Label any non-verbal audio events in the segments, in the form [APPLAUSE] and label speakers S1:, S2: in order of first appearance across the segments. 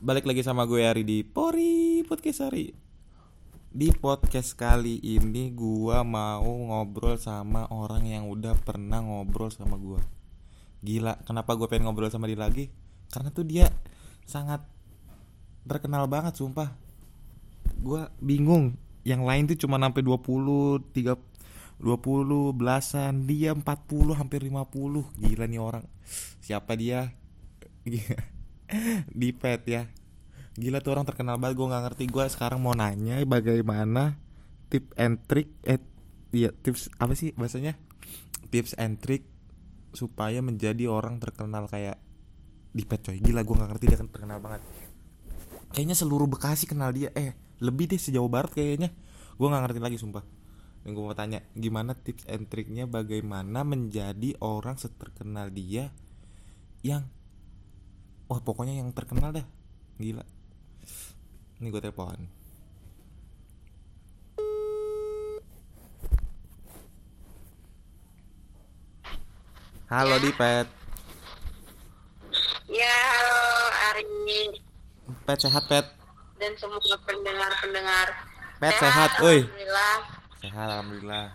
S1: Balik lagi sama gue Ari di Pori Podcast Ari. Di podcast kali ini gue mau ngobrol sama orang yang udah pernah ngobrol sama gue Gila, kenapa gue pengen ngobrol sama dia lagi? Karena tuh dia sangat terkenal banget sumpah. Gue bingung Yang lain tuh cuma sampai 20, 3, 20 belasan Dia 40 hampir 50 Gila nih orang. Siapa dia? Di pet ya. Gila tuh orang terkenal banget gue nggak ngerti. Gue sekarang mau nanya bagaimana tip and trick eh iya tips apa sih bahasanya? Tips and trick supaya menjadi orang terkenal kayak di pet coy. Gila gue nggak ngerti dia kan terkenal banget. Kayaknya seluruh bekasi kenal dia. Eh lebih deh sejauh barat kayaknya. Gue nggak ngerti lagi sumpah. Yang gue mau tanya gimana tips and triknya bagaimana menjadi orang seterkenal dia yang wah pokoknya yang terkenal dah gila ini gue telepon halo
S2: Ya.
S1: Dipet
S2: Ya, halo Ari
S1: Pet sehat Pet
S2: dan semua pendengar-pendengar.
S1: Pet sehat, oi.
S2: Alhamdulillah.
S1: sehat alhamdulillah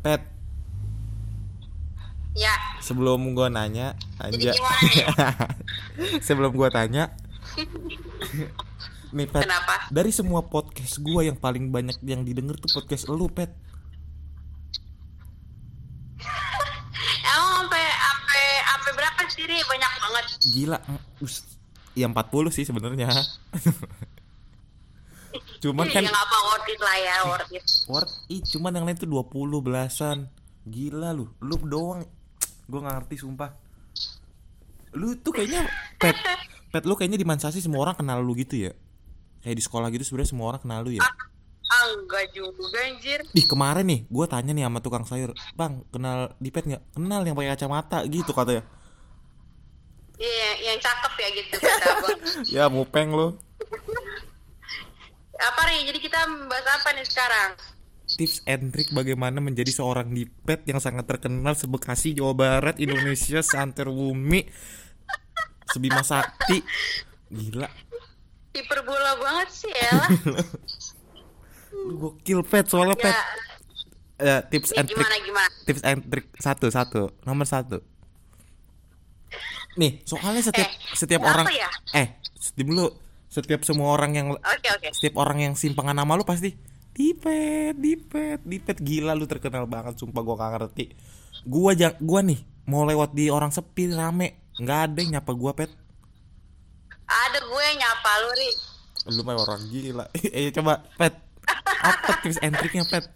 S1: Pet
S2: Ya,
S1: sebelum gue nanya aja [LAUGHS] sebelum gue tanya [LAUGHS] nih Pet
S2: kenapa?
S1: dari semua podcast gue yang paling banyak yang didengar tuh podcast lu Pet [LAUGHS]
S2: Emang sampai sampai sampai berapa sih? Ri? Banyak banget.
S1: gila us ya 40 sih sebenarnya cuman kan
S2: ya apa worth it lah ya, worth it.
S1: worth it cuman yang lain tuh 20 belasan gila lu lu doang gue nggak ngerti sumpah lu tuh kayaknya pet pet lu kayaknya di Mansasi semua orang kenal lu gitu ya kayak di sekolah gitu sebenarnya semua orang kenal lu ya
S2: Ah, enggak juga anjir.
S1: Ih kemarin nih gue tanya nih sama tukang sayur Bang kenal Dipet nggak? Kenal yang pakai kacamata gitu katanya
S2: Iya, yang cakep ya gitu kata. [LAUGHS]
S1: Ya mupeng lu
S2: Apa nih? Jadi kita bahas apa nih sekarang?
S1: Tips and trick bagaimana menjadi seorang Dipet yang sangat terkenal sebekasi Jawa Barat Indonesia Santer Bumi Sebima Sakti. Gila.
S2: Hiperbola banget sih ya.
S1: Lu [LAUGHS] Gokil Pet soalnya Pet.
S2: Ya,
S1: Tips
S2: ini
S1: and trick.
S2: gimana?
S1: Tips and trick. Satu satu. Nomor satu. Nih soalnya setiap
S2: Eh,
S1: setiap orang
S2: ya?
S1: Eh dulu. Setiap semua orang yang
S2: Oke oke.
S1: setiap orang yang simpangan nama lu pasti Dipet, Dipet, Dipet gila lu terkenal banget sumpah gua gak ngerti. Gua jang, gua nih mau lewat di orang sepi rame, nggak ada yang nyapa gua pet.
S2: Ada gue yang nyapa lu, Ri.
S1: Lu mah orang gila. [LAUGHS] eh coba pet. Apa tips and triknya pet?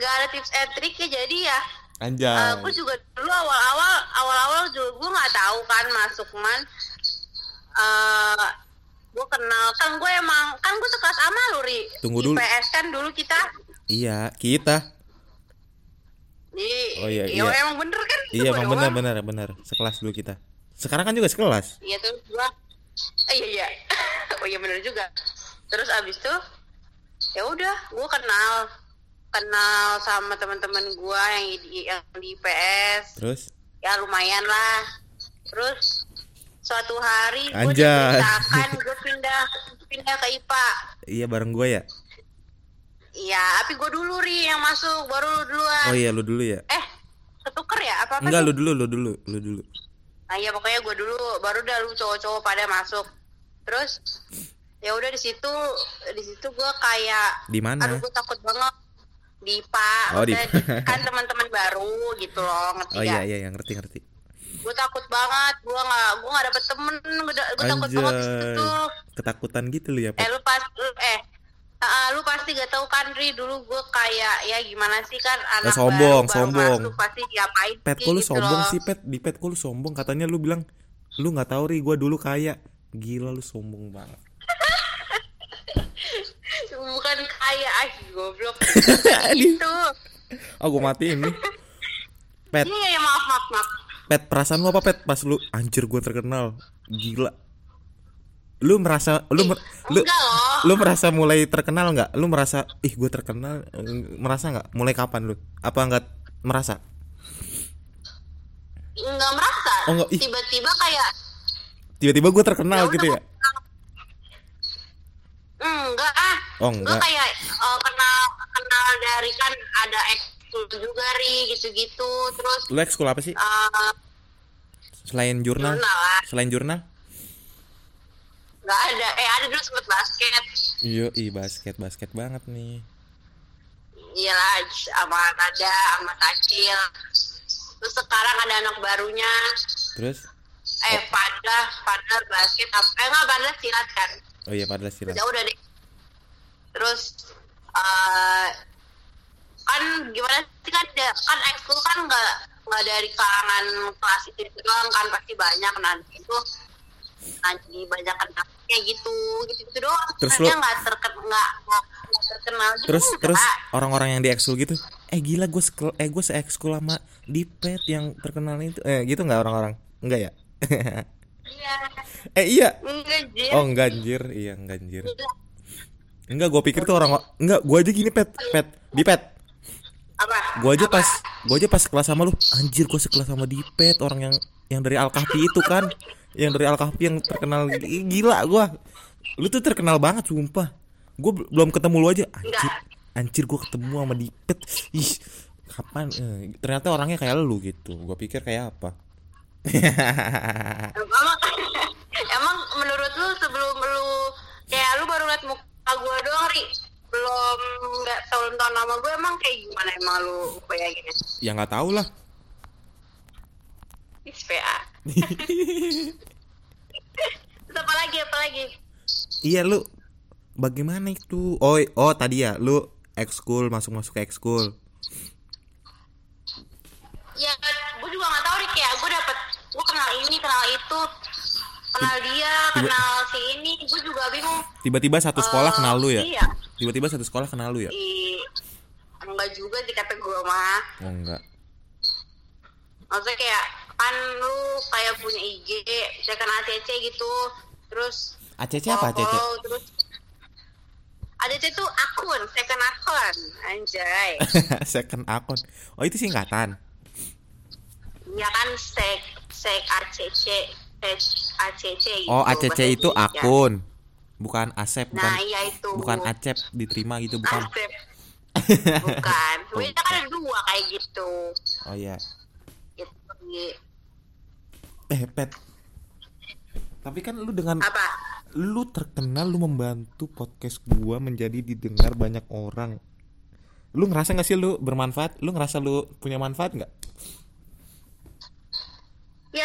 S2: Gak ada tips and trick ya jadi ya
S1: Anjay.
S2: Gue juga dulu awal-awal awal-awal juga gue nggak tahu kan masuk man eh gue kenal kan gue emang kan gue sekelas sama lu ri
S1: Tunggu
S2: Di
S1: dulu.
S2: PS kan dulu kita
S1: Iya, kita. Oh, iya,
S2: ya
S1: iya.
S2: emang bener kan
S1: Iya,
S2: Gua
S1: emang
S2: doang.
S1: benar benar benar. Sekelas dulu kita. Sekarang kan juga sekelas.
S2: Iya tuh gue eh, iya iya [LAUGHS] oh iya bener juga terus abis tuh ya udah gue kenal kenal sama teman-teman gue yang di yang di PS
S1: Terus
S2: ya lumayan lah terus suatu hari gue
S1: Anjay.
S2: diperintahkan gue pindah pindah ke IPA
S1: iya bareng gue ya.
S2: iya tapi gue dulu ri yang masuk baru lu duluan
S1: Oh iya lu dulu ya.
S2: eh ketuker ya apa apa
S1: Enggak lu dulu, lu dulu, lu dulu.
S2: nah iya pokoknya gue dulu baru dah lu cowok-cowok pada masuk terus ya udah di situ di situ gue kayak
S1: Di mana?
S2: aduh gue takut banget di IPA
S1: Oh, di [LAUGHS]
S2: kan teman-teman baru gitu loh ngerti
S1: Oh
S2: ya
S1: iya iya, iya ngerti ngerti.
S2: Gue takut banget gue nggak gue nggak dapet temen gue, gue takut banget tuh
S1: Ketakutan gitu lu ya,
S2: eh lu pas lu, eh ah, lu pasti gak tahu kan Ri dulu gue kayak ya gimana sih kan anak
S1: sombong,
S2: baru, baru
S1: sombong.
S2: masuk pasti diapain
S1: Pet
S2: sih
S1: kok lu
S2: gitu
S1: sombong
S2: loh.
S1: sih Pet? Di Pet kok lu sombong? Katanya lu bilang Lu gak tahu ri gua dulu kaya. Gila lu sombong banget. [LAUGHS]
S2: Bukan kayak ah goblok. [LAUGHS]
S1: Aduh.
S2: itu
S1: Oh gua matiin nih. Pet.
S2: Iya ya maaf maaf maaf
S1: Pet perasaan lu apa Pet Pas lu Anjir gua terkenal Gila Lu merasa Lu mer- lu, lu merasa mulai terkenal nggak? Lu merasa Ih gua terkenal Merasa nggak? Mulai kapan lu? Apa nggak merasa?
S2: nggak merasa
S1: Oh, enggak. Ih.
S2: tiba-tiba kayak
S1: Tiba-tiba gue terkenal
S2: Ya
S1: gitu ya.
S2: enggak ah
S1: Oh,
S2: gue
S1: enggak.
S2: kayak eh, kenal kenal dari kan ada ekskul juga ri gitu-gitu terus
S1: Lu ekskul apa sih?
S2: eh,
S1: Selain jurnal?
S2: jurnal lah
S1: Selain jurnal?
S2: nggak ada eh ada dulu sempet basket
S1: Iya, i basket, basket banget nih.
S2: iyalah sama Nada sama Kacil terus sekarang ada anak barunya
S1: Terus?
S2: eh pada pada basket apa- eh nggak pada silat kan
S1: Oh iya, padahal silat.
S2: ya udah deh terus eh kan gimana sih kan kan ekskul kan nggak nggak dari kalangan kelas itu doang kan pasti banyak nanti itu nanti banyak kayak gitu gitu gitu doang
S1: Terus
S2: Sebenarnya
S1: lu-
S2: nggak terkenal nggak terkenal gitu
S1: Terus
S2: enggak.
S1: terus orang-orang yang di ekskul gitu, eh gila gue sekel, eh gue se-ekskul sama Dipet yang terkenal itu. Eh gitu nggak orang-orang? Enggak ya?
S2: iya
S1: eh iya.
S2: enggak Jir.
S1: Oh enggak anjir, iya enggak anjir. Enggak, gue pikir tuh orang enggak, gue aja gini pet, pet, Dipet.
S2: apa
S1: Gue aja pas, gue aja pas kelas sama lu, anjir gue sekelas sama Dipet, orang yang yang dari Alkahfi itu kan, yang dari Alkahfi yang terkenal gila gue. Lu tuh terkenal banget sumpah. Gue belum ketemu lu aja, anjir, anjir gue ketemu sama Dipet. Ih, kapan? Eh, ternyata orangnya kayak lu gitu. Gue pikir kayak apa? [LAUGHS]
S2: emang emang menurut lu sebelum lu kayak lu baru liat muka gue doang ri belum nggak tahu tahun nama gue emang kayak gimana emang lu bayanginnya
S1: ya nggak tahu lah.
S2: SPA [LAUGHS] apa lagi apa lagi
S1: Iya lu bagaimana itu? Oh oh tadi ya lu ekskul masuk masuk ke ekskul.
S2: ya gue juga nggak tahu ri kayak gue dapet gue kenal ini kenal itu kenal dia kenal si ini gue juga bingung
S1: Tiba-tiba satu sekolah
S2: Eh,
S1: kenal lu ya?
S2: iya
S1: Tiba-tiba satu sekolah kenal lu ya?
S2: I, enggak juga sih kata gue mah
S1: Oh enggak.
S2: maksudnya kayak kan lu kayak punya IG saya kan ACC gitu terus
S1: ACC apa ACC?
S2: terus ACC tuh akun second akun anjay [LAUGHS]
S1: Second account. Oh itu singkatan.
S2: ya kan sek sek ACC ACC gitu,
S1: Oh ACC itu
S2: Indonesia.
S1: akun. Bukan Asep, bukan
S2: nah iya itu
S1: bukan Acep diterima gitu bukan.
S2: Asep. [LAUGHS] bukan beda kan ada dua kayak gitu
S1: Oh iya.
S2: gitu
S1: Eh Pet. Tapi kan lu dengan
S2: apa
S1: lu terkenal lu membantu podcast gua menjadi didengar banyak orang. Lu ngerasa gak sih lu bermanfaat? Lu ngerasa lu punya manfaat nggak?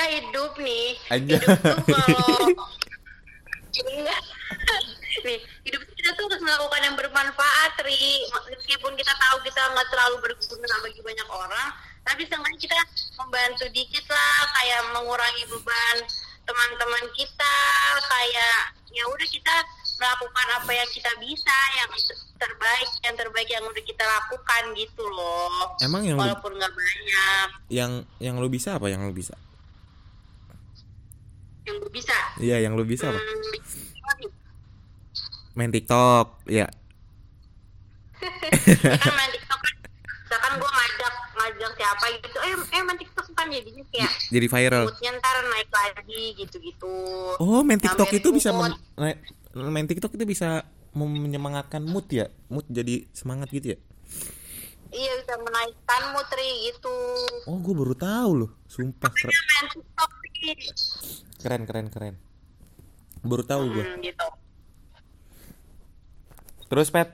S2: Hidup nih.
S1: Aja.
S2: hidup tuh kalau [LAUGHS] nih hidup kita tuh harus melakukan yang bermanfaat ri. Meskipun kita tahu kita nggak terlalu berguna bagi banyak orang tapi seenggaknya kita membantu dikit lah kayak mengurangi beban teman-teman kita kayak ya udah kita melakukan apa yang kita bisa yang terbaik yang terbaik yang udah kita lakukan gitu loh.
S1: Emang yang
S2: walaupun nggak banyak.
S1: Yang yang lu bisa apa yang lu bisa?
S2: Yang gue bisa
S1: Iya, yang lu bisa apa?
S2: Hmm,
S1: Main TikTok, ya. [LAUGHS]
S2: kan main TikTok kan misalkan gue ngajak ngajak siapa gitu eh eh main TikTok kan jadinya kayak
S1: Jadi viral.
S2: moodnya ntar naik lagi gitu-gitu
S1: Oh, main TikTok
S2: Nyamperin
S1: itu bisa
S2: mood.
S1: naik- main TikTok itu bisa mem- menyemangatkan mood ya, mood jadi semangat gitu ya.
S2: iya bisa menaikkan mood Ri, gitu
S1: Oh, gue baru tahu loh, sumpah
S2: Makanya main TikTok Ri.
S1: Keren, keren, keren. Baru tahu gue.
S2: hmm, gitu
S1: Terus pet,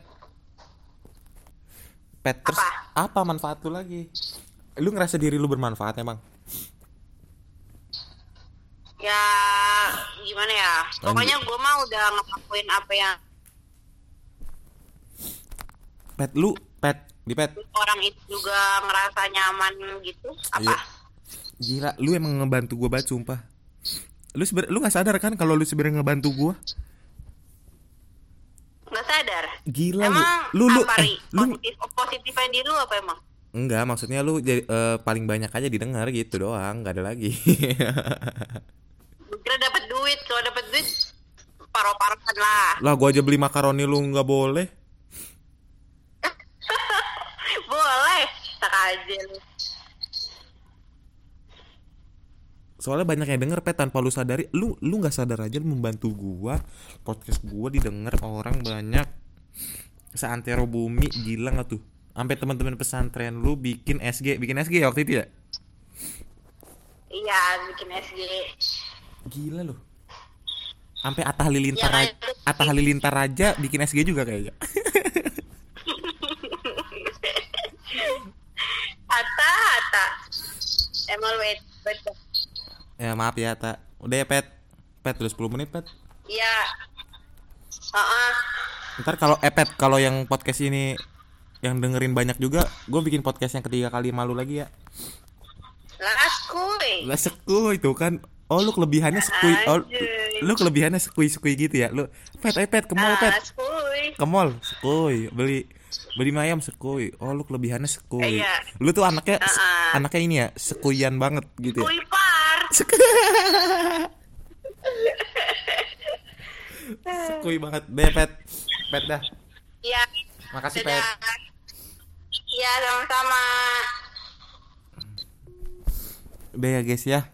S1: pet terus
S2: Apa?
S1: apa manfaat lu lagi? Lu ngerasa diri lu bermanfaat emang?
S2: ya gimana ya pokoknya gue mah udah ngelakuin apa yang
S1: Pet lu, pet, di pet.
S2: orang itu juga ngerasa nyaman gitu apa
S1: Iya. Gila, lu emang ngebantu gue banget sumpah. Lu seber, lu nggak sadar kan kalau lu sebenarnya ngebantu gue?
S2: nggak sadar
S1: Gila
S2: emang
S1: lu, lu, lu, eh, lu
S2: positif positifnya di lu apa emang
S1: Enggak, maksudnya lu jadi eh, paling banyak aja didengar gitu doang, nggak ada lagi.
S2: Gua kira dapat duit kalau dapat duit paro-parokan lah
S1: lah, gua aja beli makaroni lu nggak boleh. [LAUGHS]
S2: boleh tak aja lu
S1: soalnya banyak yang denger pet tanpa lu sadari lu lu nggak sadar aja lu membantu gua podcast gua didengar orang banyak seantero bumi gila nggak tuh? Sampai teman-teman pesantren lu bikin SG bikin SG ya waktu itu ya?
S2: Iya bikin SG
S1: gila loh sampai Atta Halilintar
S2: Ya,
S1: Atta Halilintar aja bikin SG juga kayaknya [LAUGHS] ya maaf ya Atta udah ya pet? Pet udah 10 menit pet?
S2: Iya. Heeh.
S1: ntar kalau eh pet kalau yang podcast ini yang dengerin banyak juga gue bikin podcast yang ketiga kali malu lagi ya.
S2: Las kuy.
S1: lah sekui itu kan. Oh lu kelebihannya sekui oh lu kelebihannya sekui sekui gitu ya? Lu pet eh pet ke mall pet.
S2: Las kuy.
S1: ke mall sekui beli beli ayam sekui oh lu kelebihannya sekui
S2: Iya.
S1: lu tuh anaknya
S2: Uh-uh.
S1: anaknya ini ya sekuian banget gitu ya?
S2: Par.
S1: Sekui banget. Deh pet. Pet dah.
S2: Iya.
S1: makasih
S2: Dadah.
S1: pet
S2: Iya sama-sama.
S1: Udah ya guys ya.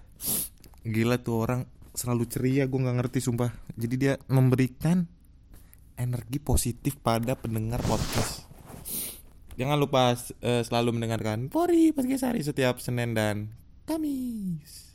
S1: Gila tuh orang selalu ceria gue nggak ngerti sumpah. Jadi dia memberikan energi positif pada pendengar podcast. Jangan lupa eh, selalu mendengarkan Pori Podcast Hari setiap Senin dan Kamis